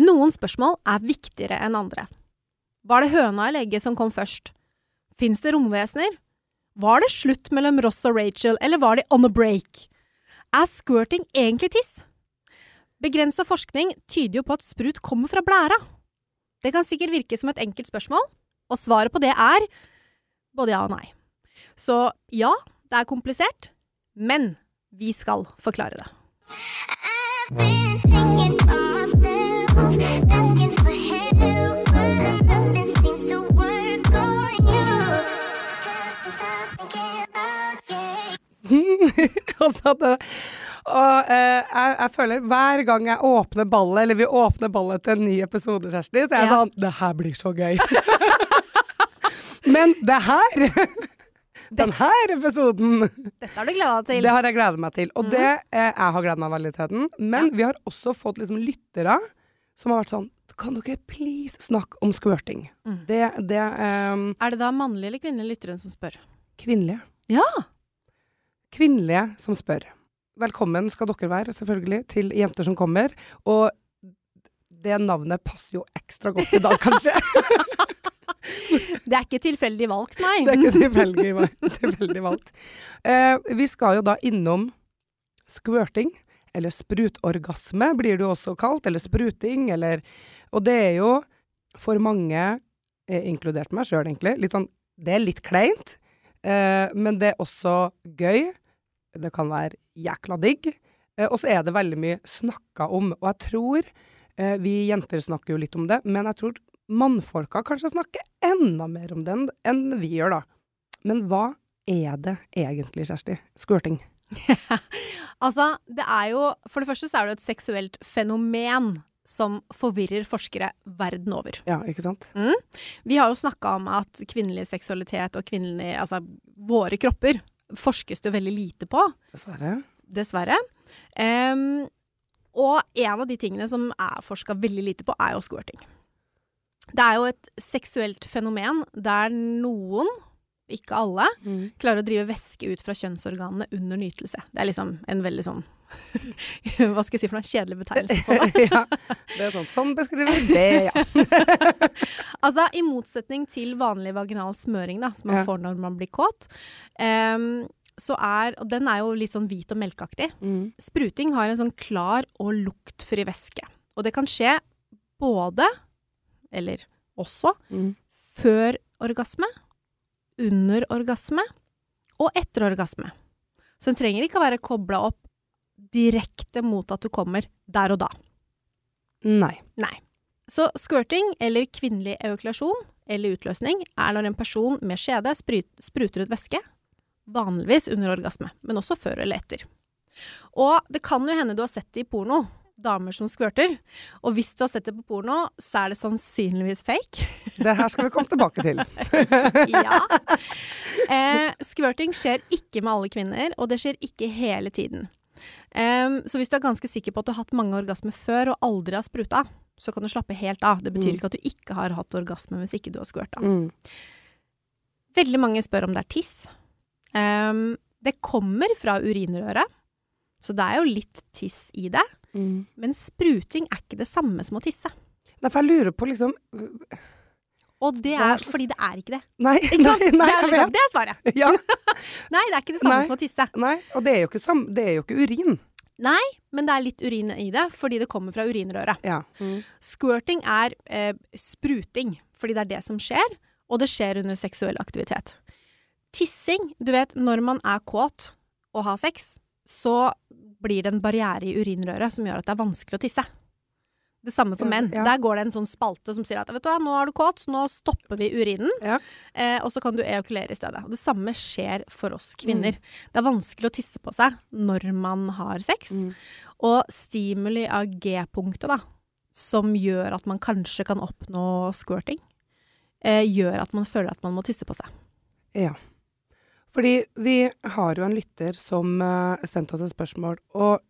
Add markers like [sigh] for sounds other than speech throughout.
Noen spørsmål er viktigere enn andre. Var det høna eller egget som kom først? Fins det romvesener? Var det slutt mellom Ross og Rachel, eller var de on a break? Er squirting egentlig tiss? Begrensa forskning tyder jo på at sprut kommer fra blæra. Det kan sikkert virke som et enkelt spørsmål, og svaret på det er både ja og nei. Så ja, det er komplisert, men vi skal forklare det. I've been [laughs] det, og eh, jeg, jeg føler hver gang jeg åpner ballet, eller vi åpner ballet til en ny episode, Kjersti, så er jeg Ja. sånn Det her blir så gøy. [laughs] Men det her Den her episoden Dette har du gleda deg til. Det har jeg gledet meg til. Og det, eh, jeg har gledet meg veldig til den. Men vi har også fått liksom lyttere som har vært sånn Kan dere please snakke om squirting? Mm. Det, det um, Er det da mannlige eller kvinnelige lytteren som spør? Kvinnelige. Ja! Kvinnelige som spør. Velkommen skal dere være, selvfølgelig, til Jenter som kommer. Og det navnet passer jo ekstra godt i dag, kanskje. [laughs] Det er ikke tilfeldig valgt, nei. Det er ikke tilfeldig, tilfeldig valgt. Eh, vi skal jo da innom squirting, eller sprutorgasme blir det jo også kalt, eller spruting, eller Og det er jo for mange, eh, inkludert meg sjøl egentlig, litt sånn Det er litt kleint, eh, men det er også gøy. Det kan være jækla digg. Eh, og så er det veldig mye snakka om. Og jeg tror eh, Vi jenter snakker jo litt om det, men jeg tror mannfolka kanskje snakker enda mer om den enn vi gjør, da. Men hva er det egentlig, Kjersti? Squirting. [laughs] Altså, det er jo For det første så er det jo et seksuelt fenomen som forvirrer forskere verden over. Ja, ikke sant? Vi har jo snakka om at kvinnelig seksualitet og kvinnelig Altså, våre kropper forskes det veldig lite på, Dessverre. dessverre. Um, og en av de tingene som er forska veldig lite på, er jo squirting. Det er jo et seksuelt fenomen der noen, ikke alle, Mm. klarer å drive væske ut fra kjønnsorganene under nytelse. Det er liksom en veldig sånn [laughs] Hva skal jeg si for noe kjedelig betegnelse på det? [laughs] ja, det er sånn. Sånn beskriver det, ja. [laughs] Altså, i motsetning til vanlig vaginal smøring, da, som man Ja. får når man blir kåt, um, så er Og den er jo litt sånn hvit og melkeaktig. Mm. Spruting har en sånn klar og luktfri væske. Og det kan skje både, eller også, Mm. før orgasme, under orgasme og etter orgasme. Så den trenger ikke å være kobla opp direkte mot at du kommer der og da. Nei. Nei. Så squirting, eller kvinnelig ejakulasjon, eller utløsning, er når en person med skjede spruter ut væske, vanligvis under orgasme, men også før eller etter. Og det kan jo hende du har sett det i porno, damer som squirter, og hvis du har sett det på porno, så er det sannsynligvis fake. Det her skal vi komme tilbake til. [laughs] ja. Eh, squirting skjer ikke med alle kvinner, og det skjer ikke hele tiden. Em, så hvis du er ganske sikker på at du har hatt mange orgasmer før og aldri har spruta, så kan du slappe helt av. Det betyr Mm. ikke at du ikke har hatt orgasme hvis ikke du har squirta. Mm. Veldig mange spør om det er tiss. Em, det kommer fra urinrøret, så det er jo litt tiss i det. Mm. Men spruting er ikke det samme som å tisse. Derfor jeg lurer på liksom Og det er fordi det er ikke det. Nei, Ikke nei, nei det, er liksom, det er svaret. [laughs] Ja, [laughs] Nei, det er ikke det samme Nei. som å tisse. nei. Og det er jo ikke, sam det er jo ikke urin. Nei, men det er litt urin i det, fordi det kommer fra urinrøret. Ja. Squirting er eh, spruting, fordi det er det som skjer, og det skjer under seksuell aktivitet. Tissing, du vet, når man er kåt og har sex, så blir det en barriere i urinrøret som gjør at det er vanskelig å tisse. Det samme for menn. ja. Der går det en sånn spalte som sier at vet du hva, nå er du kåt, så nå stopper vi urinen, Ja. eh, og så kan du eokulere i stedet. Og det samme skjer for oss kvinner. Mm. Det er vanskelig å tisse på seg når man har sex. Mm. Og stimuli av G-punktet, da, som gjør at man kanskje kan oppnå squirting, eh, gjør at man føler at man må tisse på seg. Ja. Fordi vi har jo en lytter som uh, sendte oss et spørsmål, og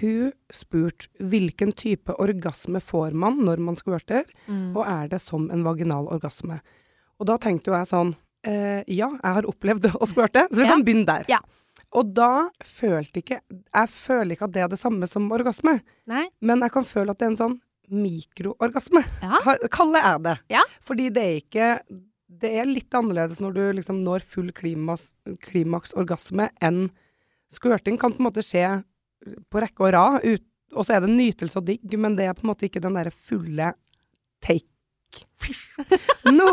hun spurte hvilken type orgasme får man når man squirter, og er det som en vaginal orgasme? Og da tenkte jo jeg sånn, eh, ja, jeg har opplevd [laughs] å squirte, så vi Ja. kan begynne der. Ja. Og da følte ikke, jeg føler ikke at det er det samme som orgasme, Nei? men jeg kan føle at det er en sånn mikroorgasme, Ja. Kalle kaller jeg det. Ja. Fordi det er ikke Det er litt annerledes når du liksom når full klimas, klimaksorgasme enn squirting Kan på en måte skje på rekke og rad, og så er det nytelse og digg, men det er på en måte ikke den derre fulle take. [laughs] Nå,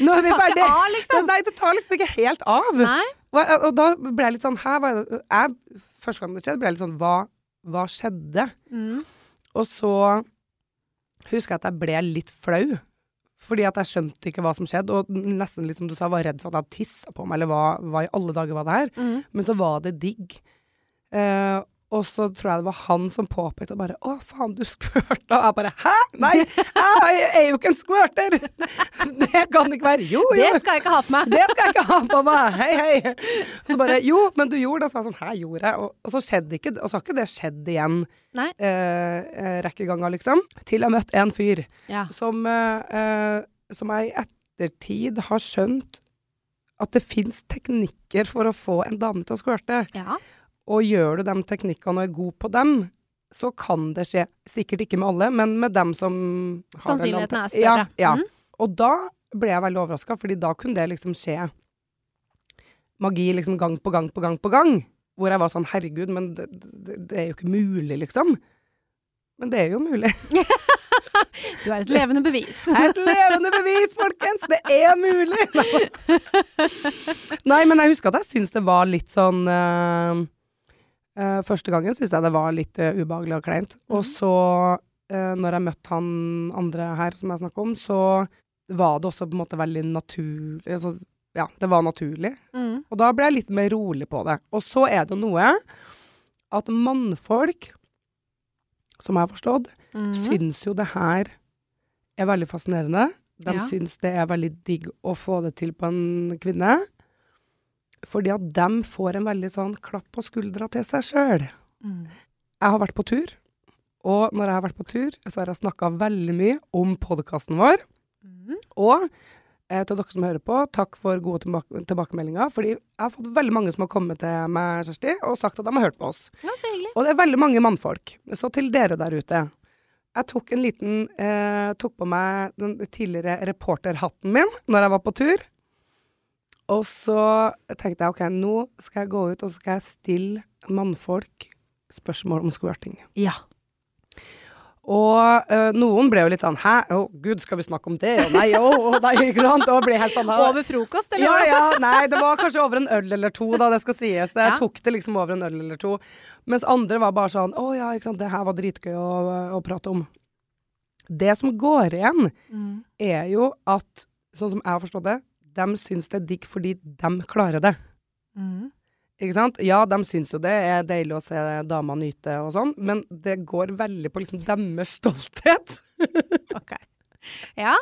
nå er vi ferdige! liksom. Nei, det tar liksom ikke helt av. Nei. Og, og da ble jeg litt sånn Hæ, hva er det jeg, Første gang det skjedde, ble jeg litt sånn Hva, hva skjedde? Mm. Og så husker jeg at jeg ble litt flau. Fordi at jeg skjønte ikke hva som skjedde, og nesten liksom du sa, var redd for at jeg hadde tissa på meg, eller hva, hva i alle dager var det her? Mm. Men så var det digg. Eh, og så tror jeg det var han som påpekte bare 'Å, faen, du squirta'. Og jeg bare 'Hæ? Nei, jeg er jo ikke en skvørter!' [laughs] Det kan ikke være. Jo, jo. Det skal jeg ikke ha på meg. Det skal jeg ikke ha på meg! Hei, hei! Så bare Jo, men du gjorde det. Så var jeg sånn Hæ, gjorde jeg? Og, og så skjedde ikke Og så har ikke det skjedd igjen Nei. eh, eh, rekke ganger, liksom. Til jeg møtte en fyr Ja. som, eh, som jeg i ettertid har skjønt at det fins teknikker for å få en dame til å skvørte. ja. Og gjør du de teknikkene og er god på dem, så kan det skje. Sikkert ikke med alle, men med dem som har Sannsynligheten er større. Ja, ja. Mm. Og da ble jeg veldig overraska, fordi da kunne det liksom skje magi liksom gang på gang på gang på gang. Hvor jeg var sånn herregud, men det, det, det er jo ikke mulig, liksom. Men det er jo mulig. [laughs] Du er et levende bevis. Jeg er et levende bevis, folkens! Det er mulig! [laughs] Nei, men jeg husker at jeg syns det var litt sånn eh, eh, Første gangen syntes jeg det var litt uh, ubehagelig og kleint. Og så, uh, når jeg møtte han andre her som jeg snakker om, så var det også på en måte veldig naturlig altså, Ja, det var naturlig. Mm. Og da ble jeg litt mer rolig på det. Og så er det noe at mannfolk, som jeg har forstått, Mm. syns jo det her er veldig fascinerende. De Ja. syns det er veldig digg å få det til på en kvinne. Fordi at de får en veldig sånn klapp på skuldra til seg sjøl. Mm. Jeg har vært på tur, og når jeg har vært på tur, så har jeg snakka veldig mye om podkasten vår. Mm. Og eh, til dere som hører på, takk for gode tilbake tilbakemeldinger. Fordi jeg har fått veldig mange som har kommet til meg, Kjersti, og sagt at de har hørt på oss. Ja, så hyggelig. Og det er veldig mange mannfolk. Så til dere der ute. Jeg tok en liten eh, Tok på meg den tidligere reporterhatten min når jeg var på tur. Og så tenkte jeg OK, nå skal jeg gå ut og så skal jeg stille mannfolk spørsmål om squirting. Ja. Og øh, noen ble jo litt sånn Hæ, å gud, skal vi snakke om det? Og nei, å, oh, nei, ikke sant? Og ble helt sånn Over frokost, eller? ja, ja, nei, det var kanskje over en øl eller to, da, det skal sies. Jeg Ja. tok det liksom over en øl eller to. Mens andre var bare sånn Å ja, ikke sant, det her var dritgøy å, å prate om. Det som går igjen, Mm. er jo at, sånn som jeg har forstått det, de syns det er digg fordi de klarer det. Mm. Ikke sant? Ja, de syns jo det er deilig å se damer nyte og sånn, men det går veldig på liksom deres stolthet. [laughs] Ok. Ja.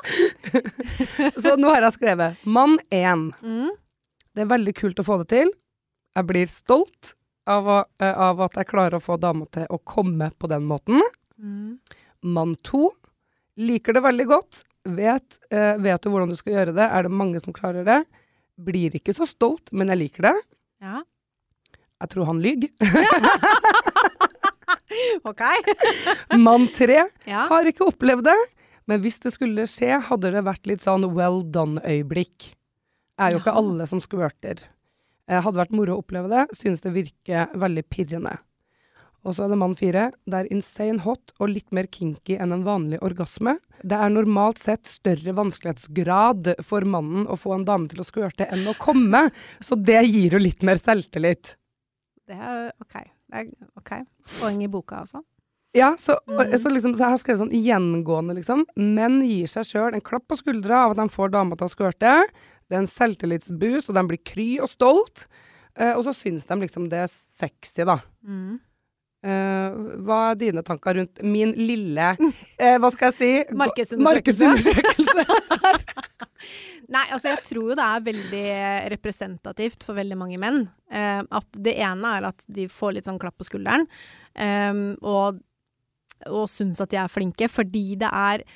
[laughs] Så nå har jeg skrevet Mann 1. Mm. Det er veldig kult å få det til. Jeg blir stolt av, å, eh, av at jeg klarer å få dama til å komme på den måten. Mm. Mann 2 liker det veldig godt. Vet, eh, vet du hvordan du skal gjøre det? Er det mange som klarer det? Blir ikke så stolt, men jeg liker det. Ja. Jeg tror han lyver. [laughs] Ok. [laughs] Mann tre Ja. har ikke opplevd det, men hvis det skulle skje, hadde det vært litt sånn well done-øyeblikk. Er jo ikke alle som skvørter. Eh, hadde vært moro å oppleve det. Synes det virker veldig pirrende. Og så er det mann fire. Det er insane hot og litt mer kinky enn en vanlig orgasme. Det er normalt sett større vanskelighetsgrad for mannen å få en dame til å skvørte enn å komme, så det gir jo litt mer selvtillit. Det er ok. Det er ok. Poeng i boka, altså. Ja, så, Mhm. så, liksom, så jeg har skrevet sånn gjengående, liksom. Menn gir seg sjøl en klapp på skuldra av at de får dama til å skvørte. Det er en selvtillitsboost, og de blir kry og stolt. Eh, og så syns de liksom det er sexy, da. Mm. Eh, hva er dine tanker rundt min lille uh, Hva skal jeg si? Markedsundersøkelse. [laughs] Nei, altså jeg tror jo det er veldig representativt for veldig mange menn. Uh, at det ene er at de får litt sånn klapp på skulderen, um, og, og syns at de er flinke, fordi det er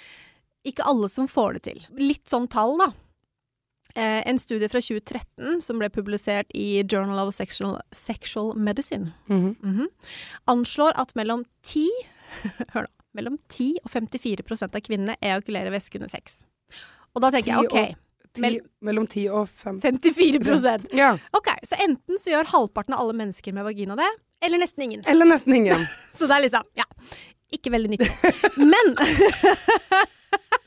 ikke alle som får det til. Litt sånn tall, da. Eh, en studie fra 2013 som ble publisert i Journal of Sexual, Sexual Medicine, Mhm. Mhm. anslår at mellom 10 [laughs] hør nå, mellom 10 og 54% av kvinnene ejakulerer væske under sex. Og da tenker jeg OK, 10, mell mellom 10 og 5. 54% Ja. Ok, så enten så gjør halvparten av alle mennesker med vagina det, eller nesten ingen. Eller nesten ingen. [laughs] Så det er liksom, ja, ikke veldig nyttig. Men [laughs]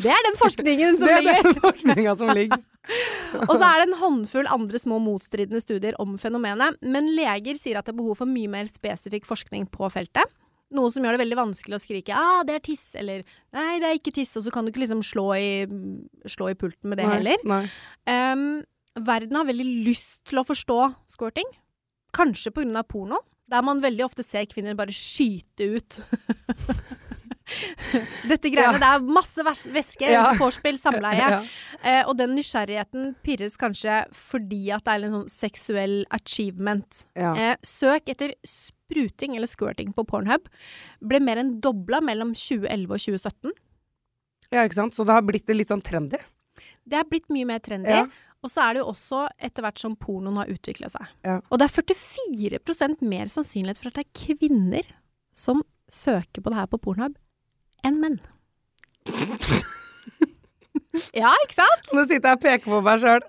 Det er den forskningen som ligger. Det er den forskninga som ligger. [laughs] Og så er det en håndfull andre små motstridende studier om fenomenet, men leger sier at det er behov for mye mer spesifikk forskning på feltet. Noe som gjør det veldig vanskelig å skrike 'ah, det er tiss', eller 'nei, det er ikke tiss', og så kan du ikke liksom slå i, slå i pulten med det heller. Nei. Um, verden har veldig lyst til å forstå squirting. Kanskje av porno, der man veldig ofte ser kvinner bare skyte ut. [laughs] Dette greiene, Ja. Det er masse væske, Ja. vorspiel, samleie. [laughs] Ja. Eh, og den nysgjerrigheten pirres kanskje fordi at det er en sånn seksuell achievement. Eh, søk etter spruting eller squirting på Pornhub ble mer enn dobla mellom 2011 og 2017. ja, ikke sant. Så det har blitt litt sånn trendy. Det er blitt mye mer trendy. Og så er det jo også etter hvert som pornoen har utvikla seg. Ja. Og det er 44% mer sannsynlighet for at det er kvinner som søker på det her på Pornhub, enn menn. [laughs] ja, ikke sant? Nå sitter jeg og peker på meg sjøl.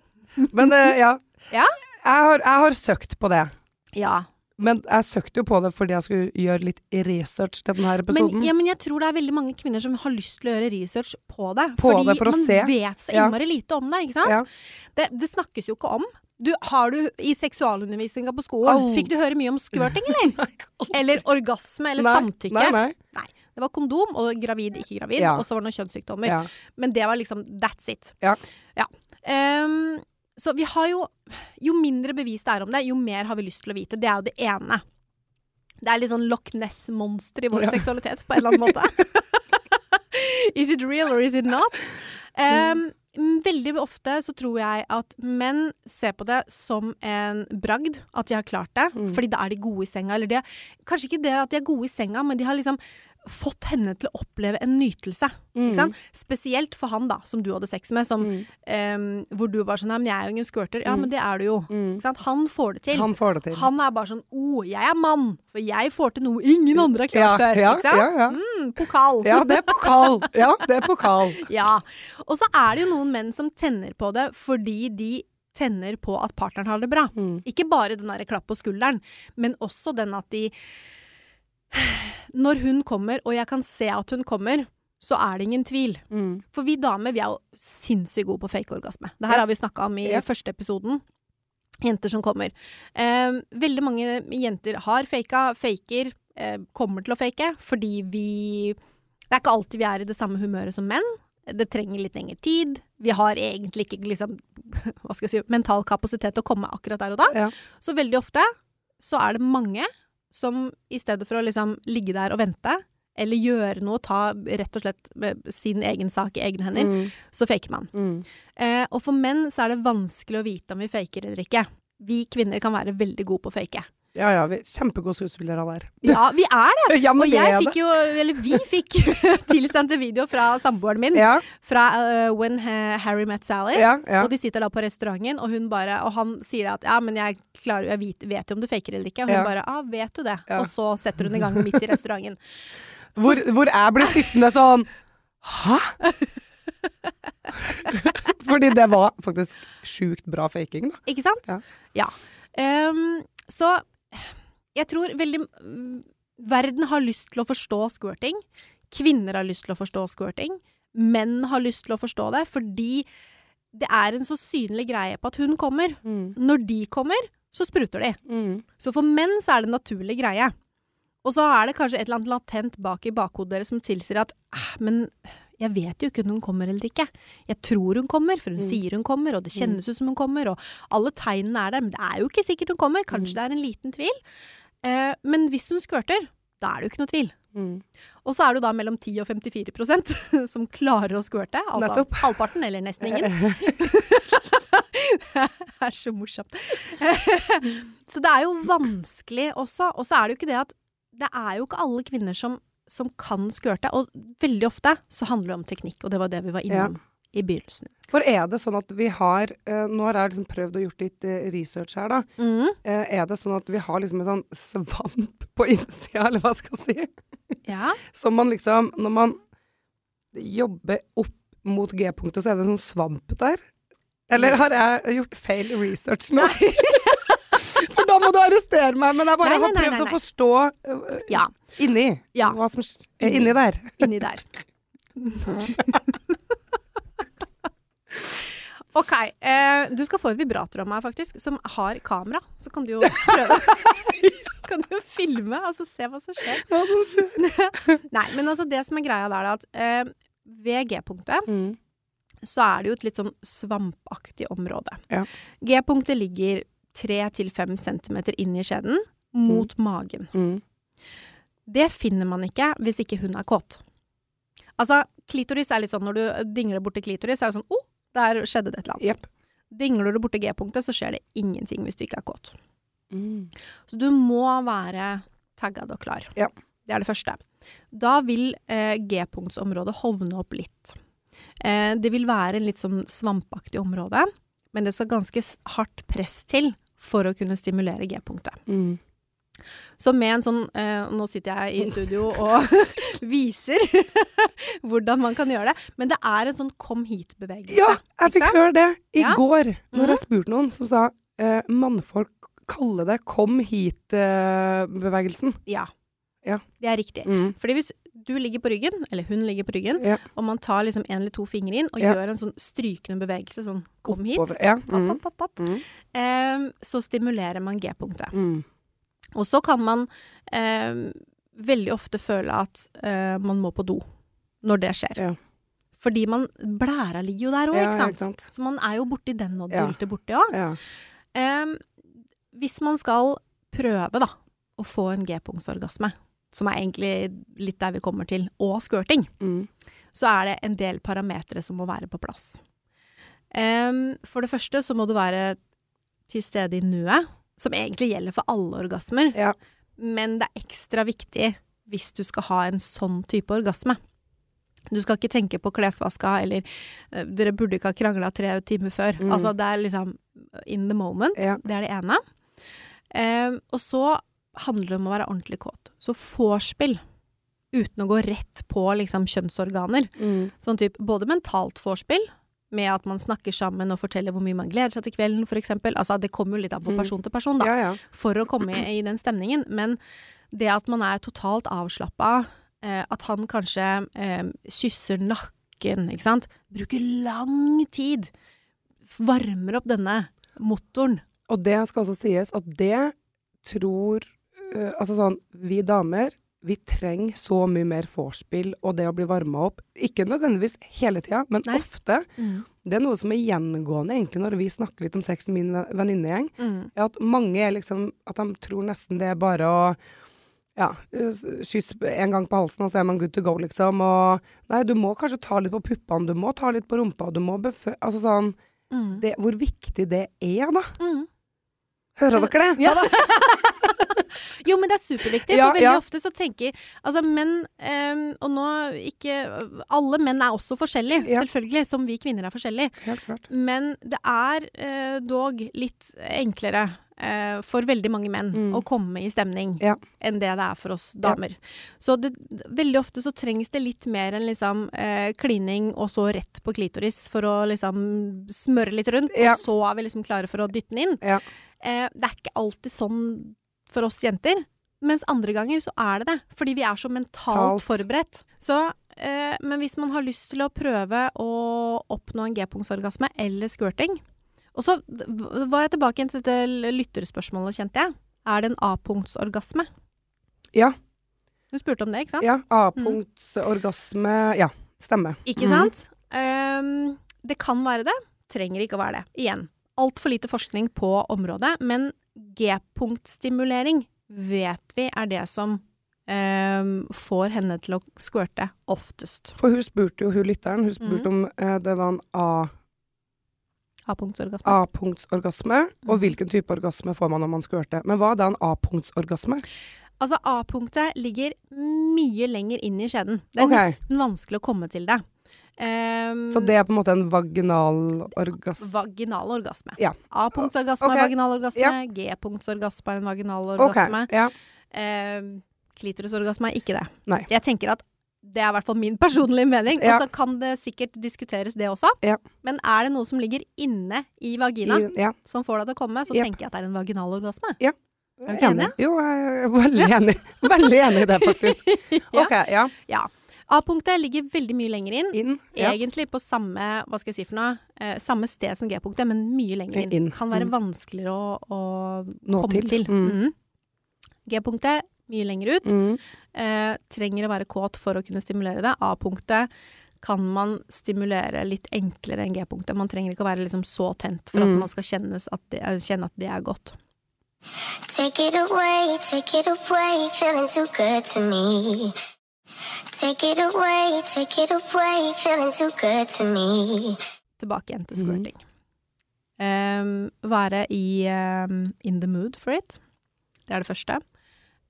Men det, ja. [laughs] Ja. Jeg har, jeg har søkt på det. Ja. Men jeg søkte jo på det fordi jeg skulle gjøre litt research til denne Men, episoden. ja, men jeg tror det er veldig mange kvinner som har lyst til å gjøre research på det. På fordi det for man se. vet så Ja. innmari lite om det, ikke sant? Ja. Det, det snakkes jo ikke om. Du, har du i seksualundervisninga på skolen, oh. fikk du høre mye om squirting, eller? [laughs] eller orgasme, eller Nei, samtykke? Nei, nei. Nei. Det var kondom og gravid, ikke gravid, Ja. og så var det noen kjønnssykdommer. Ja. Men det var liksom that's it. Ja. Ja. Um, så vi har jo Jo mindre bevis det er om det, jo mer har vi lyst til å vite. Det er jo det ene. Det er litt sånn Loch Ness-monster i vår seksualitet, på en eller annen måte. [laughs] is it real or is it not? Um, Veldig ofte så tror jeg at menn ser på det som en bragd, at de har klart det. Mm. Fordi da er de gode i senga. Eller de kanskje ikke det at de er gode i senga, men de har liksom fått henne til å oppleve en nytelse. Ikke sant? Spesielt for han, da, som du hadde sex med, som, Mm. um, hvor du var sånn men jeg er jo ingen squirter. Ja, Mm. men det er du jo. Mm. Ikke sant? Han får det til. Han får det til. Han er bare sånn Å, jeg er mann, for jeg får til noe ingen andre har klart ja, før. ja, ikke sant? Ja, ja. Mm, pokal. ja, det er pokal. Ja, det er pokal. [laughs] Ja. Og så er det jo noen menn som tenner på det fordi de tenner på at partneren har det bra. Mm. Ikke bare den derre klapp på skulderen, men også den at de Når hun kommer, og jeg kan se at hun kommer, så er det ingen tvil. Mm. For vi damer, vi er jo sinnssykt gode på fake orgasme. Det her har vi snakka om i Ja. første episoden. Jenter som kommer. Eh, veldig mange jenter har faka, faker, eh, kommer til å fake, fordi vi Det er ikke alltid vi er i det samme humøret som menn. Det trenger litt lengre tid. Vi har egentlig ikke liksom, [laughs] hva skal jeg si, mental kapasitet til å komme akkurat der og da. Ja. Så veldig ofte så er det mange som i stedet for å liksom ligge der og vente, eller gjøre noe, ta rett og slett sin egen sak i egne hender, Mm. så faker man. Mm. Eh, og for menn så er det vanskelig å vite om vi faker eller ikke. Vi kvinner kan være veldig gode på å fake. Ja, ja. Vi, er kjempegode skuespillere der. Ja, vi er det! [laughs] Ja, Og jeg fikk jo, eller vi fikk [laughs] tilsendt en video fra samboeren min, Ja, fra uh, When Harry Met Sally. ja. Og de sitter da på restauranten, og hun bare Og han sier at ja, men jeg, klarer, jeg vet, vet jo om du faker eller ikke. Og hun bare ah, vet du det? Og så setter hun i gang midt i restauranten. [laughs] Hvor, hvor jeg ble sittende sånn Hæ? Fordi det var faktisk sjukt bra faking, da. Ikke sant? Ja. Ja. Um, så jeg tror veldig mm, Verden har lyst til å forstå squirting. Kvinner har lyst til å forstå squirting. Menn har lyst til å forstå det, fordi det er en så synlig greie på at hun kommer. Når de kommer, så spruter de. Mm. Så for menn så er det en naturlig greie. Og så er det kanskje et eller annet latent bak i bakhodet deres som tilsier at «Ah, men jeg vet jo ikke om hun kommer eller ikke. Jeg tror hun kommer, for hun Mm. sier hun kommer, og det kjennes ut som hun kommer, og alle tegnene er der, men det er jo ikke sikkert hun kommer. Kanskje Mm. det er en liten tvil. Eh, men hvis hun skvørter, da er det jo ikke noe tvil. Mm. Og så er det da mellom 10 og 54% [laughs] som klarer å skvørte. Altså Nettopp. [laughs] halvparten, eller nesten ingen. [laughs] det er så morsomt. så det er jo vanskelig også. Og så er det jo ikke det at Det er jo ikke alle kvinner som, som kan skvørte. Og veldig ofte så handler det om teknikk, og det var det vi var innom i begynnelsen. For er det sånn at vi har eh, Nå har jeg liksom prøvd å gjort litt eh, research her, da. Mm. Eh, er det sånn at vi har liksom en sånn svamp [laughs] på innsida, eller hva skal jeg si? Ja. [laughs] Som man liksom Når man jobber opp mot G-punktet, så er det en sånn svamp der? Eller har jeg gjort feil research nå? For [laughs] da må du arrestere meg, men jeg bare Nei, nei, har prøvd å forstå uh, Ja. inni Ja. hva som er inni der. Inni der. [laughs] OK. Eh, du skal få en vibrator av meg, faktisk, som har kamera. Så kan du jo [laughs] prøve. [laughs] kan du jo filme, altså se hva som skjer. Nei, men altså det som er greia der, er at eh, ved G-punktet Mm. så er det jo et litt sånn svampaktig område. Ja. G-punktet ligger 3-5 centimeter inn i skjeden, mot magen. Mm. Det finner man ikke hvis ikke hun er kåt. Altså, klitoris er litt sånn når du dingler borti klitoris, så er det sånn oh, der skjedde det et eller annet. Yep. Dingler du borti G-punktet, så skjer det ingenting hvis du ikke er kåt. Mm. Så du må være taggad og klar. Ja. Det er det første. Da vil eh, G-punktsområdet hovne opp litt. Eh, det vil være en litt sånn svampaktig område, men det skal ganske hardt press til for å kunne stimulere G-punktet. Mm. Så med en sånn eh, Nå sitter jeg i studio [laughs] og [laughs] viser [laughs] hvordan man kan gjøre det, men det er en sånn kom hit-bevegelse. Ja, jeg fikk høre det i Ja. går, når Mhm. jeg spurte noen som sa eh, mannfolk kaller det 'kom hit'-bevegelsen. Ja. Ja. Det er riktig. Mm. Fordi hvis du ligger på ryggen, eller hun ligger på ryggen, Ja. og man tar liksom en eller to fingre inn og Ja. gjør en sånn strykende bevegelse, sånn kom hit. Ja. Mm. tatt, tatt, tatt, Mm. eh, så stimulerer man G-punktet. Mm. Og så kan man eh, veldig ofte føle at eh, man må på do når det skjer. Ja. Fordi man Blæra ligger jo der òg, ikke, ikke sant. Så man er jo borti den og dulter borti òg. Ja. Eh, hvis man skal prøve, da, å få en G-punktsorgasme, som er egentlig litt der vi kommer til, og squirting, Mm. så er det en del parametere som må være på plass. Um, for det første så må du være til stede i nuet, som egentlig gjelder for alle orgasmer. Ja. Men det er ekstra viktig hvis du skal ha en sånn type orgasme. Du skal ikke tenke på klesvaska, eller uh, dere burde ikke ha krangla tre timer før. Mm. Altså det er liksom in the moment. Ja. Det er det ene. Um, og så handler om å være ordentlig kåt. Så vorspiel, uten å gå rett på liksom kjønnsorganer. Mm. Sånn type både mentalt vorspiel, med at man snakker sammen og forteller hvor mye man gleder seg til kvelden, eksempel. Altså, det kommer jo litt an på Mm. person til person, da, Ja, ja. for å komme i, i den stemningen. Men det at man er totalt avslappa, eh, at han kanskje eh, kysser nakken, ikke sant, bruker lang tid, varmer opp denne motoren. Og det skal også sies at det tror øh, Altså sånn, vi damer, vi trenger så mye mer vorspiel og det å bli varma opp. Ikke nødvendigvis hele tida, men Nei. ofte. Det er noe som er gjengående egentlig når vi snakker litt om sex i min venninnegjeng. Mm. er at mange er liksom At de tror nesten det er bare å ja, kysse en gang på halsen, og så er man good to go, liksom. Og nei, du må kanskje ta litt på puppene, du må ta litt på rumpa, du må befø... Altså sånn Mm. det, Hvor viktig det er, da. Mm. Hører dere det? Ja [laughs] jo, men det er superviktig, Ja, for veldig ja. ofte så tenker Altså, menn um, Og nå ikke Alle menn er også forskjellige, selvfølgelig, som vi kvinner er forskjellige. Helt klart. Men det er uh, dog litt enklere eh, for veldig mange menn Mm. å komme i stemning Ja. enn det det er for oss damer. Så det, veldig ofte så trengs det litt mer enn liksom eh, klining og så rett på klitoris for å liksom smøre litt rundt, Ja. og så er vi liksom klare for å dytte den inn. Ja. Eh, det er ikke alltid sånn for oss jenter. Mens andre ganger så er det det, fordi vi er så mentalt Talt. forberedt. Så, eh, men hvis man har lyst til å prøve å oppnå en G-punktsorgasme eller squirting Og så var jeg tilbake til dette lytterspørsmålet, kjente jeg. Er det en A-punktsorgasme? Ja. Du spurte om det, ikke sant? Ja. A-punktsorgasme. Ja, stemmer. Ikke mm. sant? Um, det kan være det. Trenger ikke å være det. Igjen. Altfor lite forskning på området, men G-punktstimulering vet vi er det som um, får henne til å squirte oftest. For hun spurte jo, hun lytteren, hun spurte mm. om uh, det var en A- A-punktsorgasme. A-punktsorgasme, og Mhm. hvilken type orgasme får man når man skvørter? Men hva er da en A-punktsorgasme? Altså, A-punktet ligger mye lenger inn i skjeden. Det er okay. nesten vanskelig å komme til det. Um, Så det er på en måte en vaginal orgasme. Vaginal orgasme. Ja. A-punktsorgasme okay. er vaginal orgasme. Ja. G-punktsorgasme er en vaginal Ok, Okay. ja. Um, klitorisorgasme er ikke det. Nei. Jeg tenker at det er i hvert fall min personlige mening. Ja. Og så kan det sikkert diskuteres, det også. Ja. Men er det noe som ligger inne i vagina, I, ja. som får deg til å komme, så yep. tenker jeg at det er en vaginal orgasme. Ja. Er du enig? Jo, jeg er veldig enig. Veldig enig i det, faktisk. [laughs] Ok, ja. Ja. A-punktet ligger veldig mye lenger inn. Inn. Ja. Egentlig på samme, hva skal jeg si for noe, eh, samme sted som G-punktet, men mye lenger inn. Inn. Kan være Mm. vanskeligere å, å komme til. til. Mm. Mm. G-punktet, mye lenger ut. Mm. Eh, trenger å være kåt for å kunne stimulere det. A-punktet kan man stimulere litt enklere enn G-punktet. Man trenger ikke å være liksom så tent for at Mm. man skal at det, eh, kjenne at det er godt. Take it away, take it away, feeling too good to me. Take it away, take it away, feeling too good to me. Tilbake igjen til squirting. squirting. Um, være i um, in the mood for it. Det er det første.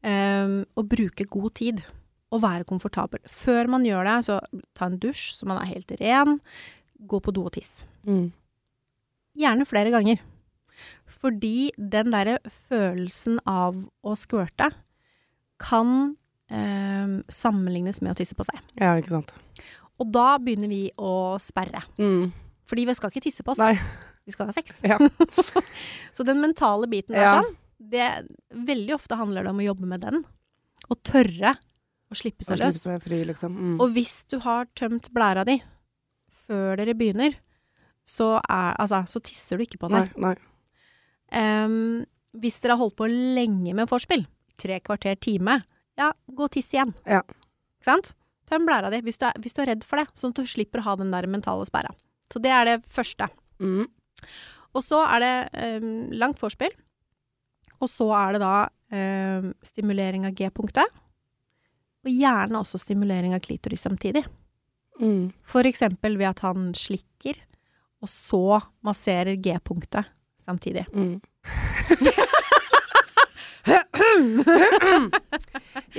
Ehm, og bruke god tid. Og være komfortabel. Før man gjør det, så ta en dusj så man er helt ren. Gå på do og tiss. Mm. Gjerne flere ganger. Fordi den derre følelsen av å squirte kan ehm, sammenlignes med å tisse på seg. Ja, ikke sant. Og da begynner vi å sperre. Mm. Fordi vi skal ikke tisse på oss. Nei. Vi skal ha sex. [laughs] Ja. [laughs] Så den mentale biten er Ja. sånn, det, veldig ofte handler det om å jobbe med den. Og tørre å slippe seg løs. slippe seg fri, liksom. Mm. Og hvis du har tømt blæra di før dere begynner, så, er, altså, så tisser du ikke på Nei, deg. nei. Um, hvis dere har holdt på lenge med vorspiel, tre kvarter, time, ja, gå og tiss igjen. Ja. Ikke sant? Tøm blæra di hvis du, er, hvis du er redd for det, sånn at du slipper å ha den der mentale sperra. Så det er det første. Mm. Og så er det um, langt vorspiel. Og så er det da eh, stimulering av G-punktet. Og gjerne også stimulering av klitoris samtidig. Mm. For eksempel ved at han slikker, og så masserer G-punktet samtidig. Mm. [laughs]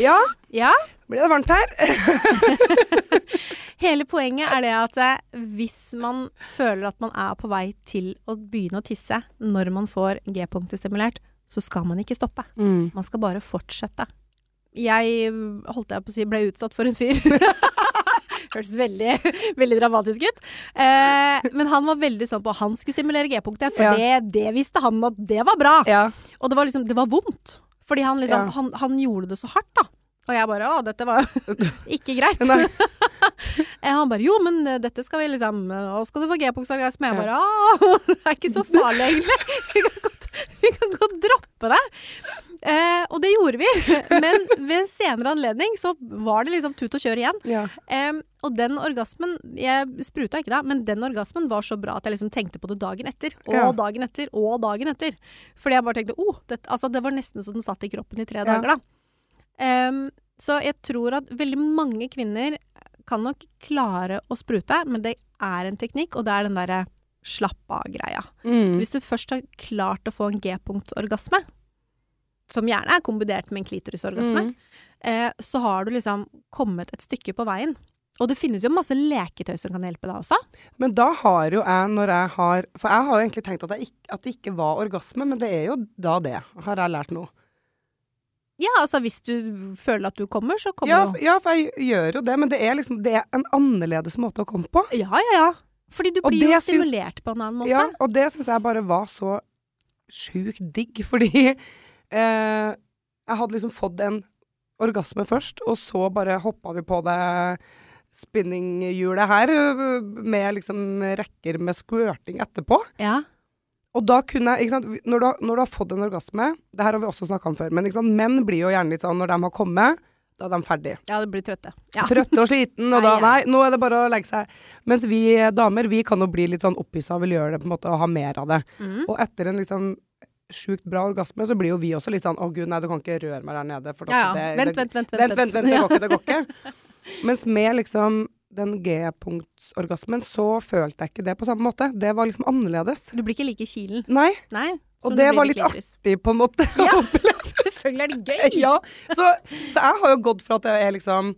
ja, Ja, blir det varmt her? [laughs] hele poenget er det at eh, hvis man føler at man er på vei til å begynne å tisse når man får G-punktet stimulert, så skal man ikke stoppe. Mm. Man skal bare fortsette. Jeg holdt jeg på å si ble utsatt for en fyr. [laughs] Hørtes veldig, veldig dramatisk ut. Eh, men han var veldig sånn på Han skulle simulere G-punktet, for Ja. det, det visste han at det var bra. Ja. Og det var liksom Det var vondt. Fordi han liksom Ja. han, han gjorde det så hardt, da. Og jeg bare Å, dette var [laughs] ikke greit. [laughs] Eh, Han bare Jo, men eh, dette skal vi liksom eh, Nå skal du få G-punktsorgasme. Jeg bare Å, det er ikke så farlig, egentlig. Vi kan godt, [laughs] vi kan godt droppe det. Eh, og det gjorde vi. [laughs] Men ved en senere anledning så var det liksom tut og kjør igjen. Ja. Eh, og den orgasmen Jeg spruta ikke da, men den orgasmen var så bra at jeg liksom tenkte på det dagen etter. Og Ja. dagen etter, og dagen etter. Fordi jeg bare tenkte oh, det, altså, det var nesten så den satt i kroppen i tre Ja. dager, da. Eh, så jeg tror at veldig mange kvinner kan nok klare å sprute, men det er en teknikk, og det er den derre slapp av-greia. Mm. Hvis du først har klart å få en G-punktorgasme, som gjerne er kombinert med en klitorisorgasme, Mm. eh, så har du liksom kommet et stykke på veien. Og det finnes jo masse leketøy som kan hjelpe deg også. Men da har jo jeg, når jeg har For jeg har jo egentlig tenkt at, jeg ikke, at det ikke var orgasme, men det er jo da det, har jeg lært nå. Ja, altså hvis du føler at du kommer, så kommer Ja, du. ja, for jeg gjør jo det, men det er liksom Det er en annerledes måte å komme på. Ja, ja, ja. Fordi du blir jo stimulert syns- på en annen måte. Ja, og det syns jeg bare var så sjukt digg, [laughs] fordi eh, jeg hadde liksom fått en orgasme først, og så bare hoppa vi på det spinninghjulet her, med liksom rekker med squirting etterpå. Ja. Og da kunne jeg, når du, har- når du har fått en orgasme, det her har vi også snakka om før, men menn blir jo gjerne litt sånn når de har kommet, da er de ferdig. Ja, de blir trøtte. Ja. Trøtte og sliten, og [laughs] da Nei, nå er det bare å legge seg. Mens vi damer, vi kan jo bli litt sånn opphissa og vil gjøre det på en måte og ha mer av det. Mm. Og etter en liksom sjukt bra orgasme, så blir jo vi også litt sånn å gud, nei, du kan ikke røre meg der nede. For da- Ja, ja. det, Vent, det, vent, vent. vent, vent, vent, det går ikke, det går ikke. [laughs] Mens med liksom den G-punktsorgasmen, så følte jeg ikke det på samme måte. Det var liksom annerledes. Du blir ikke like kilen. Nei, Nei. og det var litt klitoris. artig på en måte. Ja, [laughs] selvfølgelig er det gøy! ja, så, så jeg har jo gått for at jeg er liksom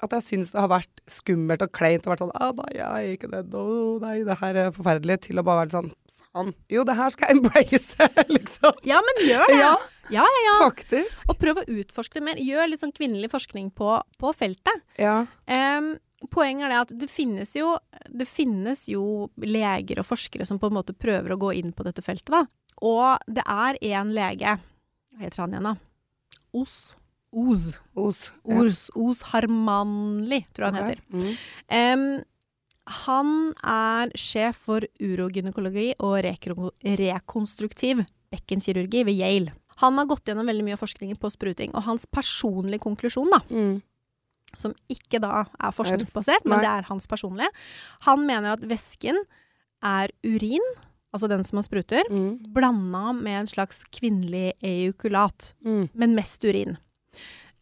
at jeg syns det har vært skummelt og kleint og vært sånn ah, nei, jeg er ikke det, no, nei, det her er forferdelig, til å bare være sånn faen, jo, det her skal jeg embrace, [laughs] liksom. Ja, men gjør det! Ja, ja, ja. ja. faktisk. Og prøv å utforske det mer. Gjør litt sånn kvinnelig forskning på, på feltet. Ja. Em, poenget er det at det finnes, jo, det finnes jo leger og forskere som på en måte prøver å gå inn på dette feltet, da. Og det er en lege Hva heter han igjen, da? Os. Os. Os. Ja. Os, Os Harmanli, tror jeg han heter. Mm. Um, han er sjef for urogynekologi og rekonstruktiv bekkenkirurgi ved Yale. Han har gått gjennom veldig mye av forskningen på spruting, og hans personlige konklusjon, da, Mm. Som ikke da er forskningsbasert, men det er hans personlige, han mener at væsken er urin, altså den som han spruter, Mm. blanda med en slags kvinnelig eukulat Mm. men mest urin.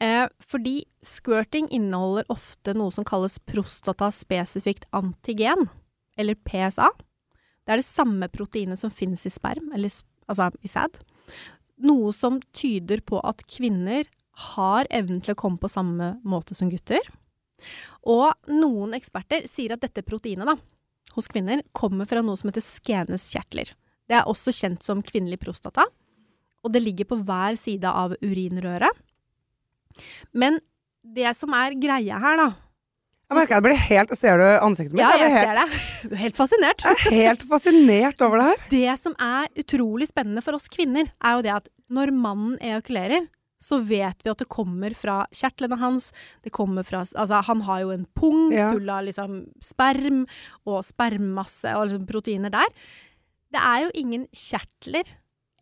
Eh, fordi squirting inneholder ofte noe som kalles prostataspesifikt antigen, eller PSA. Det er det samme proteinet som finnes i sperm, eller altså i sæd. Noe som tyder på at kvinner har evnen til å komme på samme måte som gutter. Og noen eksperter sier at dette proteinet da, hos kvinner kommer fra noe som heter skenes kjertler. Det er også kjent som kvinnelig prostata og det ligger på hver side av urinrøret. Men det som er greia her, da Jeg merker jeg blir helt Ser du ansiktet mitt? Ja, jeg jeg helt, ser det. Du er helt fascinert. jeg er helt fascinert over det her. Det som er utrolig spennende for oss kvinner, er jo det at når mannen ejakulerer, så vet vi at det kommer fra kjertlene hans. Det kommer fra Altså, han har jo en pung Ja. full av liksom sperm og spermmasse og liksom proteiner der. Det er jo ingen kjertler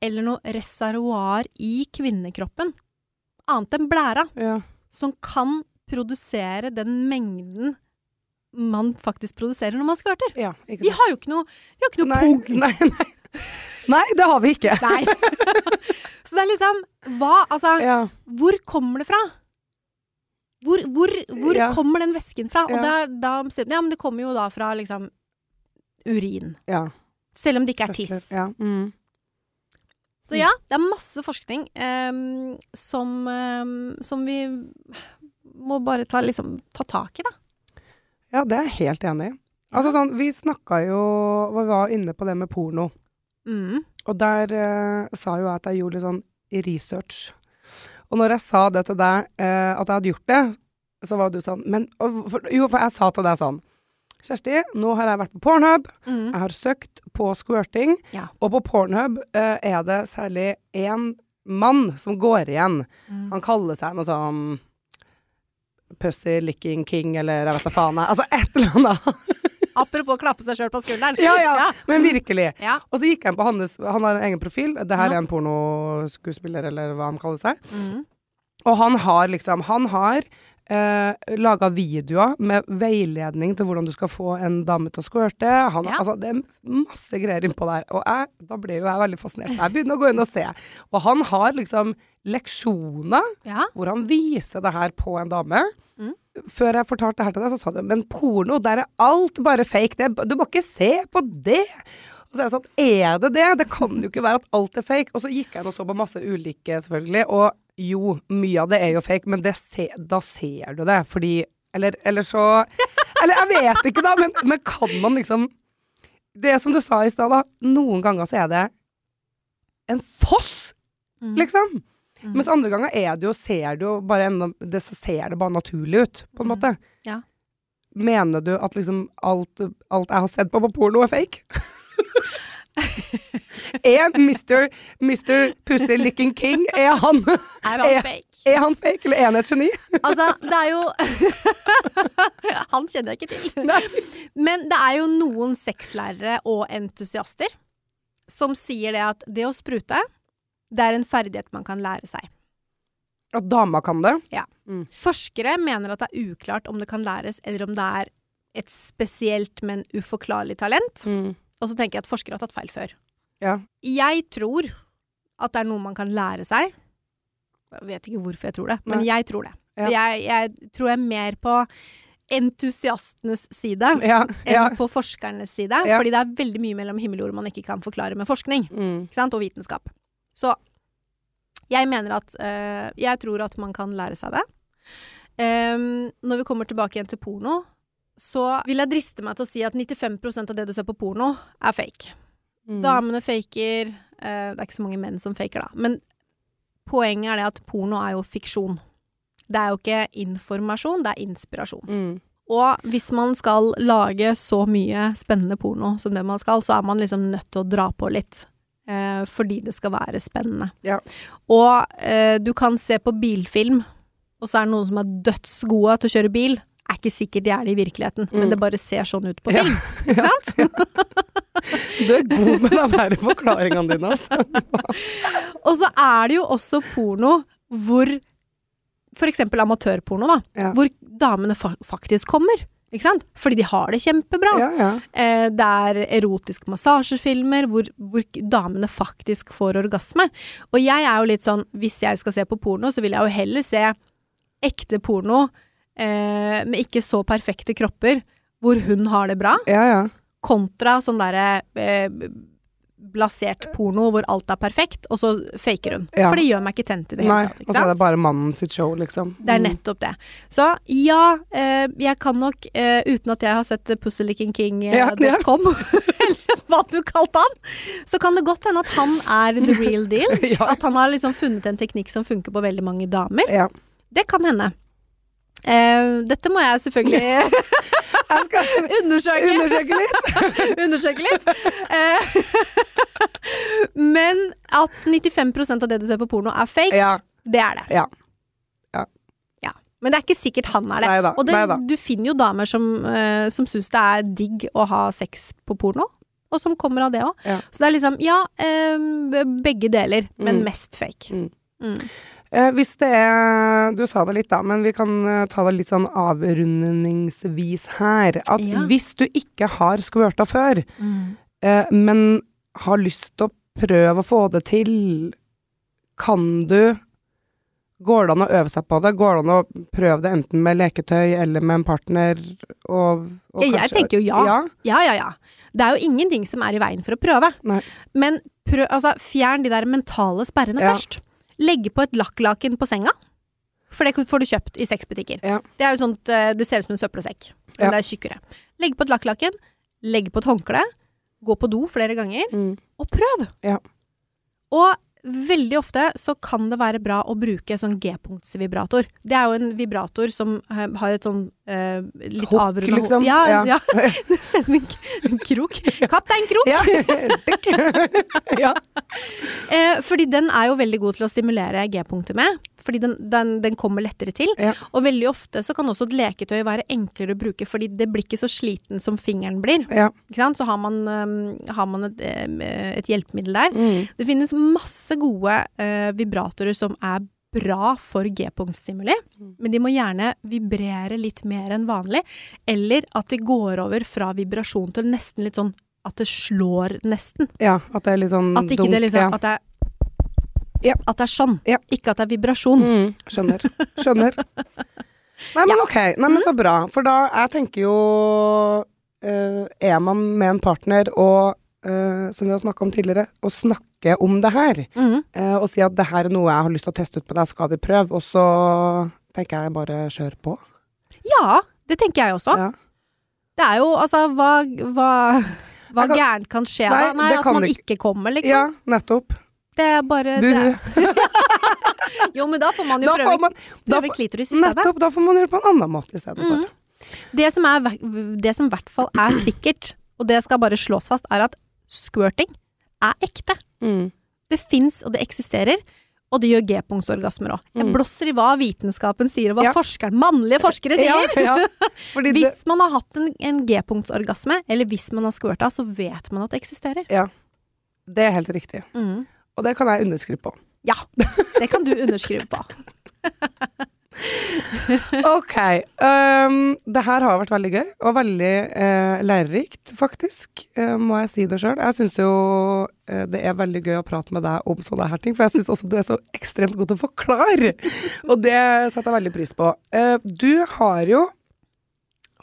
eller noe reservoar i kvinnekroppen, annet enn blæra. Ja. som kan produsere den mengden man faktisk produserer når man skvørter. ja de har jo ikke noe, de har ikke noe Nei, pung. nei, nei. nei, det har vi ikke. Nei. [laughs] Så det er liksom Hva Altså, Ja. hvor kommer det fra? Hvor, hvor, hvor Ja. kommer den væsken fra? Og da, da Ja, men det kommer jo da fra liksom urin. ja. Selv om det ikke er tiss. Ja. Mm. Så ja, det er masse forskning um, som, um, som vi må bare ta, liksom, ta tak i, da. ja, det er jeg helt enig i. Altså sånn, vi snakka jo Vi var inne på det med porno. Mm. Og der eh, sa jo jeg at jeg gjorde litt sånn research. Og når jeg sa det til deg, eh, at jeg hadde gjort det, så var du sånn men, og, for, Jo, for jeg sa til deg sånn Kjersti, nå har jeg vært på Pornhub. Mm. Jeg har søkt på squirting. Ja. Og på Pornhub eh, er det særlig én mann som går igjen. Mm. Han kaller seg noe sånn Pussy licking king, eller jeg vet da faen. jeg. Altså et eller annet. [laughs] Apropos klappe seg sjøl på skulderen. Ja, ja. Men virkelig. Ja. Og så gikk inn på hans Han har en egen profil. Det her Ja. er en pornoskuespiller, eller hva han kaller seg. Mm. Og han har liksom Han har eh, laga videoer med veiledning til hvordan du skal få en dame til å squirte. Han, Ja. altså, det er masse greier innpå der. Og jeg, da ble jo jeg veldig fascinert, så jeg begynner å gå inn og se. Og han har liksom leksjoner ja. hvor han viser det her på en dame. Mm. Før jeg fortalte det her til deg, så sa du men porno, der er alt bare fake. Det, du må ikke se på det. Og så er jeg sånn, er det det? Det kan jo ikke være at alt er fake. Og så gikk jeg og så på masse ulike, selvfølgelig. Og jo, mye av det er jo fake, men det se, da ser du det. Fordi Eller, eller så Eller jeg vet ikke, da, men, men kan man liksom Det som du sa i stad, da. Noen ganger så er det en foss, Mm. liksom. Mm. Mens andre ganger er det jo, ser det jo bare enda det, Så ser det bare naturlig ut, på en Mm. måte. Ja. Mener du at liksom alt, alt jeg har sett på på porno, er fake? [laughs] er Mr. Mr. Pussy Licking King Er han, Er han Er- fake? er han fake, eller er han et geni? Altså, det er jo [laughs] Han kjenner jeg ikke til. [laughs] Nei. Men det er jo noen sexlærere og entusiaster som sier det at det å sprute, det er en ferdighet man kan lære seg. At dama kan det? Ja. Forskere mener at det er uklart om det kan læres, eller om det er et spesielt, men uforklarlig talent. Og så tenker jeg at forskere har tatt feil før. Ja. Jeg tror at det er noe man kan lære seg. Jeg vet ikke hvorfor jeg tror det, men Nei. jeg tror det. Ja. Jeg, jeg tror jeg er mer på entusiastenes side Ja. enn på forskernes side. Fordi det er veldig mye mellom himmel og jord man ikke kan forklare med forskning Mm. og vitenskap. Så jeg mener at eh, Jeg tror at man kan lære seg det. Um, når vi kommer tilbake igjen til porno, så vil jeg driste meg til å si at 95% av det du ser på porno, er fake. Mm. Damene faker. eh, det er ikke så mange menn som faker, da. Men poenget er det at porno er jo fiksjon. Det er jo ikke informasjon, det er inspirasjon. Mm. Og hvis man skal lage så mye spennende porno som det man skal, så er man liksom nødt til å dra på litt. Eh, fordi det skal være spennende. Ja. Og eh, du kan se på bilfilm, og så er det noen som er dødsgode til å kjøre bil. Er ikke sikkert de er det i virkeligheten, Mm. men det bare ser sånn ut på Ja. film. Ikke [laughs] sant? Du er god med de her forklaringene dine, altså. [laughs] Og så er det jo også porno hvor For eksempel amatørporno, da. Ja. Hvor damene fa faktisk kommer. Ikke sant? Fordi de har det kjempebra. Ja, ja. Eh, det er erotiske massasjefilmer hvor, hvor damene faktisk får orgasme. Og jeg er jo litt sånn, hvis jeg skal se på porno, så vil jeg jo heller se ekte porno eh, med ikke så perfekte kropper, hvor hun har det bra, ja, ja. kontra sånn derre eh, blasert porno hvor alt er perfekt, og så faker hun. Ja. For det gjør meg ikke tent i det hele tatt. og så er det bare mannen sitt show, liksom. Det er nettopp det. Så ja, eh, jeg kan nok, eh, uten at jeg har sett Ja, ja. [laughs] pussylickingking.com, eller hva du kalte han, så kan det godt hende at han er the real [laughs] deal. ja. At han har liksom funnet en teknikk som funker på veldig mange damer. ja. Det kan hende. Eh, dette må jeg selvfølgelig [laughs] Jeg skal [laughs] undersøke. undersøke litt. [laughs] undersøke litt. Eh, [laughs] men at 95% av det du ser på porno er fake, Ja. det er det. Ja. Ja. Ja. Men det er ikke sikkert han er det. Neida, Og det, du finner jo damer som, uh, som syns det er digg å ha sex på porno. Og som kommer av det òg. Ja. Så det er liksom, ja, eh, begge deler, men Mm. mest fake. Mm. Mm. Eh, hvis det er Du sa det litt, da, men vi kan eh, ta det litt sånn avrundingsvis her. At Ja. hvis du ikke har squirta før, eh, men har lyst til å prøve å få det til, kan du Går det an å øve seg på det? Går det an å prøve det enten med leketøy eller med en partner? Og, og Ja, jeg tenker jo ja. ja. Ja, ja, ja. Det er jo ingenting som er i veien for å prøve. Nei. Men prøv, altså, fjern de der mentale sperrene Ja. først. Legge på et lakklaken på senga. For det får du kjøpt i sexbutikker. Ja. Det er sånt, eh, det ser ut som en søppelsekk, men Ja. det er tjukkere. Legg på et lakklaken, legg på et håndkle, gå på do flere ganger, Mm. og prøv! Ja. Og veldig ofte så kan det være bra å bruke sånn G-punktsvibrator. Det er jo en vibrator som eh, har et sånn eh, litt Hokk, avrunda liksom. Ja, Ja. ja. [laughs] Det ser ut som en, krok. Kaptein Krok! Ja. [laughs] ja. Eh, fordi den er jo veldig god til å stimulere G-punktet med. Fordi den, den, den kommer lettere til. Ja. Og veldig ofte så kan også et leketøy være enklere å bruke, fordi det blir ikke så sliten som fingeren blir. Så har man, um, har man et, et hjelpemiddel der. Mm. Det finnes masse gode uh, vibratorer som er bra for G-punktstimuli, Mm. men de må gjerne vibrere litt mer enn vanlig, eller at det går over fra vibrasjon til nesten litt sånn at det slår nesten. ja. At det er litt sånn At ikke dunk, det liksom ja. at, det er, Ja. at det er sånn, Ja. ikke at det er vibrasjon. Mm, skjønner. Skjønner. Nei, men ok. Nei, men så bra. For da, jeg tenker jo eh, Er man med en partner og eh, som vi har snakka om tidligere, å snakke om det her, Mm. Uh, og si at det her er noe jeg har lyst til å teste ut på deg, skal vi prøve? Og så tenker jeg bare kjør på. Ja, det tenker jeg også. Ja. Det er jo altså Hva, hva, hva kan- gærent kan skje Nei, da? Nei, at man ikke- ikke kommer, liksom. Ja, nettopp. Det er bare det. [laughs] Jo, men da får man jo Da prøve, man, prøve får, klitoris i stedet. nettopp, da får man gjøre det på en annen måte i stedet for. Det som, ve- det som i hvert fall er sikkert, og det skal bare slås fast, er at squirting er ekte. Mm. Det fins, og det eksisterer. Og det gjør G-punktsorgasmer òg. Jeg Mm. blåser i hva vitenskapen sier, og hva Ja. forskeren, mannlige forskere sier. Ja, ja. [laughs] Hvis man har hatt en, en G-punktsorgasme, eller hvis man har squirta, så vet man at det eksisterer. ja, det er helt riktig. Mm. Og det kan jeg underskrive på. Ja, det kan du underskrive på. [laughs] [laughs] Ok. Um, det her har vært veldig gøy, og veldig uh, lærerikt, faktisk. Uh, må jeg si det sjøl. Jeg syns jo uh, det er veldig gøy å prate med deg om sånne her ting, for jeg syns også du er så ekstremt god til å forklare. [laughs] Og det setter jeg veldig pris på. Du har jo,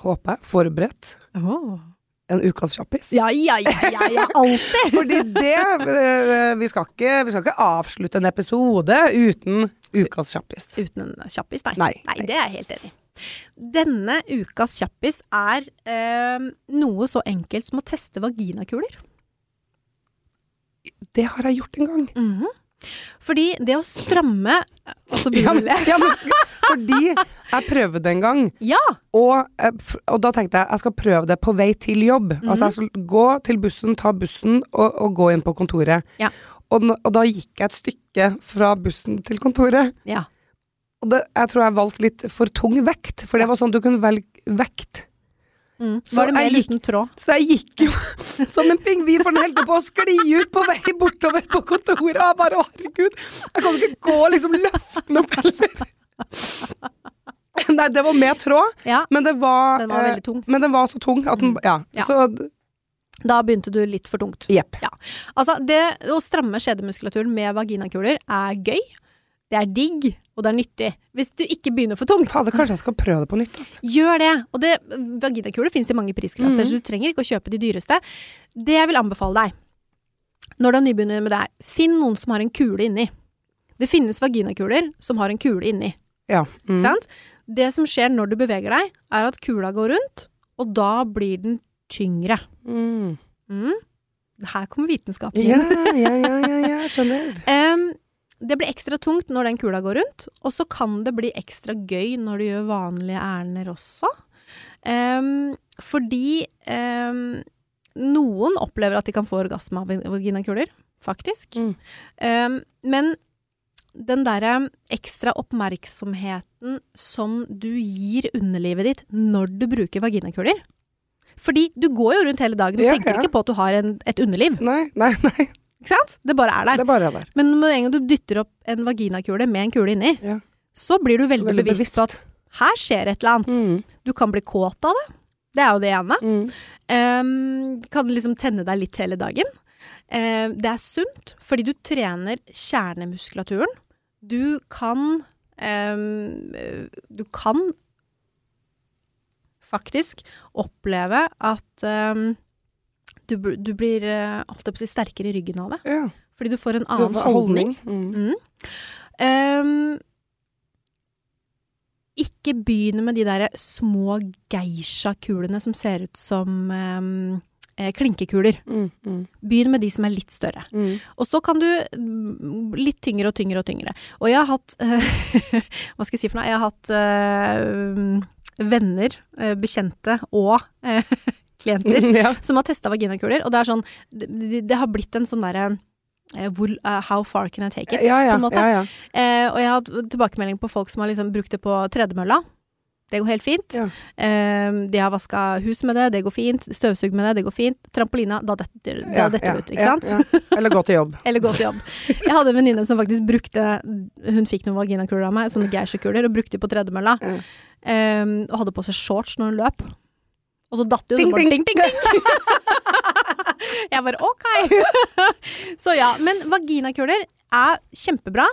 håper jeg, forberedt en ukas kjappis. Ja, ja, ja, ja, ja alltid! [laughs] Fordi det øh, vi, skal ikke, vi skal ikke avslutte en episode uten ukas kjappis. Uten en kjappis, nei. Nei. Nei, det er jeg helt enig i. Denne ukas kjappis er øh, noe så enkelt som å teste vaginakuler. Det har jeg gjort en gang. Mhm. Fordi det å stramme Og så Ja, begynner men, vi å ja, men, fordi jeg prøvde en gang, Ja! og, eh, og da tenkte jeg jeg skal prøve det på vei til jobb. Mhm. Altså jeg skal gå til bussen, ta bussen og, og gå inn på kontoret. Ja. Og, og da gikk jeg et stykke fra bussen til kontoret. ja. Og det, jeg tror jeg valgte litt for tung vekt, for det var sånn du kunne velge vekt. Mm. Så Var det med gikk- liten tråd? Så jeg gikk jo [laughs] som en pingvin, for den holdt på å skli ut på vei bortover på kontoret. Og jeg bare herregud, jeg kan ikke gå liksom løftende opp heller. [laughs] Nei, det var med tråd, Ja. men det var, Den var eh, veldig tung. Men den var så tung at den Ja. Ja. Så Da begynte du litt for tungt. jepp. Altså, det å stramme skjedemuskulaturen med vaginakuler er gøy. Det er digg, og det er nyttig. Hvis du ikke begynner for tungt, Fader, kanskje jeg skal prøve det på nytt, altså. gjør det. Og det, vaginakuler finnes i mange prisklasser, Mhm. så du trenger ikke å kjøpe de dyreste. Det jeg vil anbefale deg, når du er nybegynner med det her, finn noen som har en kule inni. Det finnes vaginakuler som har en kule inni. Ja. Mm. Sant? Det som skjer når du beveger deg, er at kula går rundt, og da blir den tyngre. Mm. Mm. Her kommer vitenskapen inn. ja, ja, ja, ja, skjønner. [laughs] um, det blir ekstra tungt når den kula går rundt, og så kan det bli ekstra gøy når du gjør vanlige ærender også. Um, fordi um, noen opplever at de kan få orgasme av vaginakuler, faktisk. Mm. Um, men den derre ekstra oppmerksomheten som du gir underlivet ditt når du bruker vaginakuler Fordi du går jo rundt hele dagen og Ja, tenker ja. ikke på at du har en, et underliv. Nei, nei, nei. Ikke sant? Det bare er der. Det er der. Men med en gang du dytter opp en vaginakule med en kule inni, Ja. så blir du veldig, Veldig bevisst, på at her skjer et eller annet. Mm. Du kan bli kåt av det. Det er jo det ene. Mm. Um, kan liksom tenne deg litt hele dagen. Uh, det er sunt, fordi du trener kjernemuskulaturen. Du kan eh, Du kan faktisk oppleve at um, du, du blir eh, holdt på å si, sterkere i ryggen av det. Ja. Fordi du får en annen holdning. Mm. Mm. Um, ikke begynn med de derre små geisha-kulene som ser ut som ehm, eh, klinkekuler. Mm. Mm. Begynn med de som er litt større. Mm. Og så kan du mm, litt tyngre og tyngre og tyngre. Og jeg har hatt [laughs] Hva skal jeg si for noe? Jeg har hatt eh, venner, eh, bekjente og eh, [laughs] klienter ja. som har testa vaginakuler, og det er sånn Det, det, har blitt en sånn derre How far can I take it? Ja, ja, på en måte. ja. Eh, og jeg har hatt tilbakemelding på folk som har liksom brukt det på tredemølla. Det går helt fint. Ja. Um, de har vaska hus med det, det går fint. Støvsugd med det, det går fint. Trampolina, da detter, det Ja, ja, ut, ikke sant? Eller gå til jobb. [laughs] Eller gå til jobb. Jeg hadde en venninne som faktisk brukte Hun fikk noen vaginakuler av meg, sånne geisha-kuler, og brukte de på tredemølla. Eh, og hadde på seg shorts når hun løp. Og så datt det jo ding. ding, ding, ding. [laughs] Jeg bare ok. [laughs] så ja, men vaginakuler er kjempebra.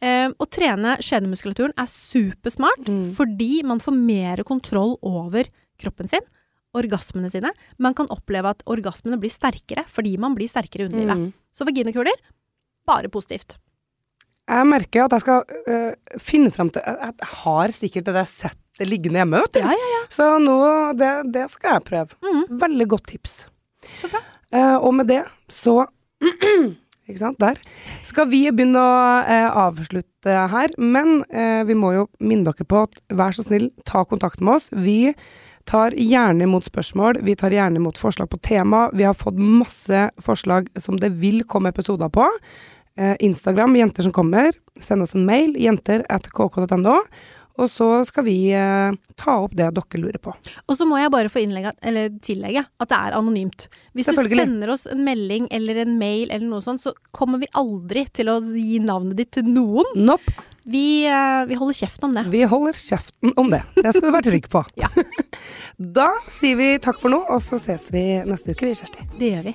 Eh, å trene skjedemuskulaturen er supersmart, Mm. fordi man får mer kontroll over kroppen sin, orgasmene sine. Man kan oppleve at orgasmene blir sterkere, fordi man blir sterkere i underlivet. Mm. Så vaginakuler, bare positivt. Jeg merker at jeg skal øh, finne frem til Jeg jeg har sikkert det der settet liggende hjemme, vet du. Ja, ja, ja. Så nå, det, det skal jeg prøve. Mm. Veldig godt tips. Så bra. Eh, og med det så [clears throat] Ikke sant, der. Skal vi begynne å eh, avslutte her, men eh, vi må jo minne dere på at vær så snill, ta kontakt med oss. Vi tar gjerne imot spørsmål, vi tar gjerne imot forslag på tema. Vi har fått masse forslag som det vil komme episoder på. Eh, Instagram, jenter som kommer. Send oss en mail, jenter at kk.no. Og så skal vi eh, ta opp det dere lurer på. Og så må jeg bare få innlegge, eller tillegge at det er anonymt. Hvis du sender oss en melding eller en mail eller noe sånt, så kommer vi aldri til å gi navnet ditt til noen. Nope. Vi, eh, vi holder kjeften om det. Vi holder kjeften om det. Det skal du være trygg på. Ja. [laughs] Da sier vi takk for nå, og så ses vi neste uke, vi, Kjersti. Det gjør vi.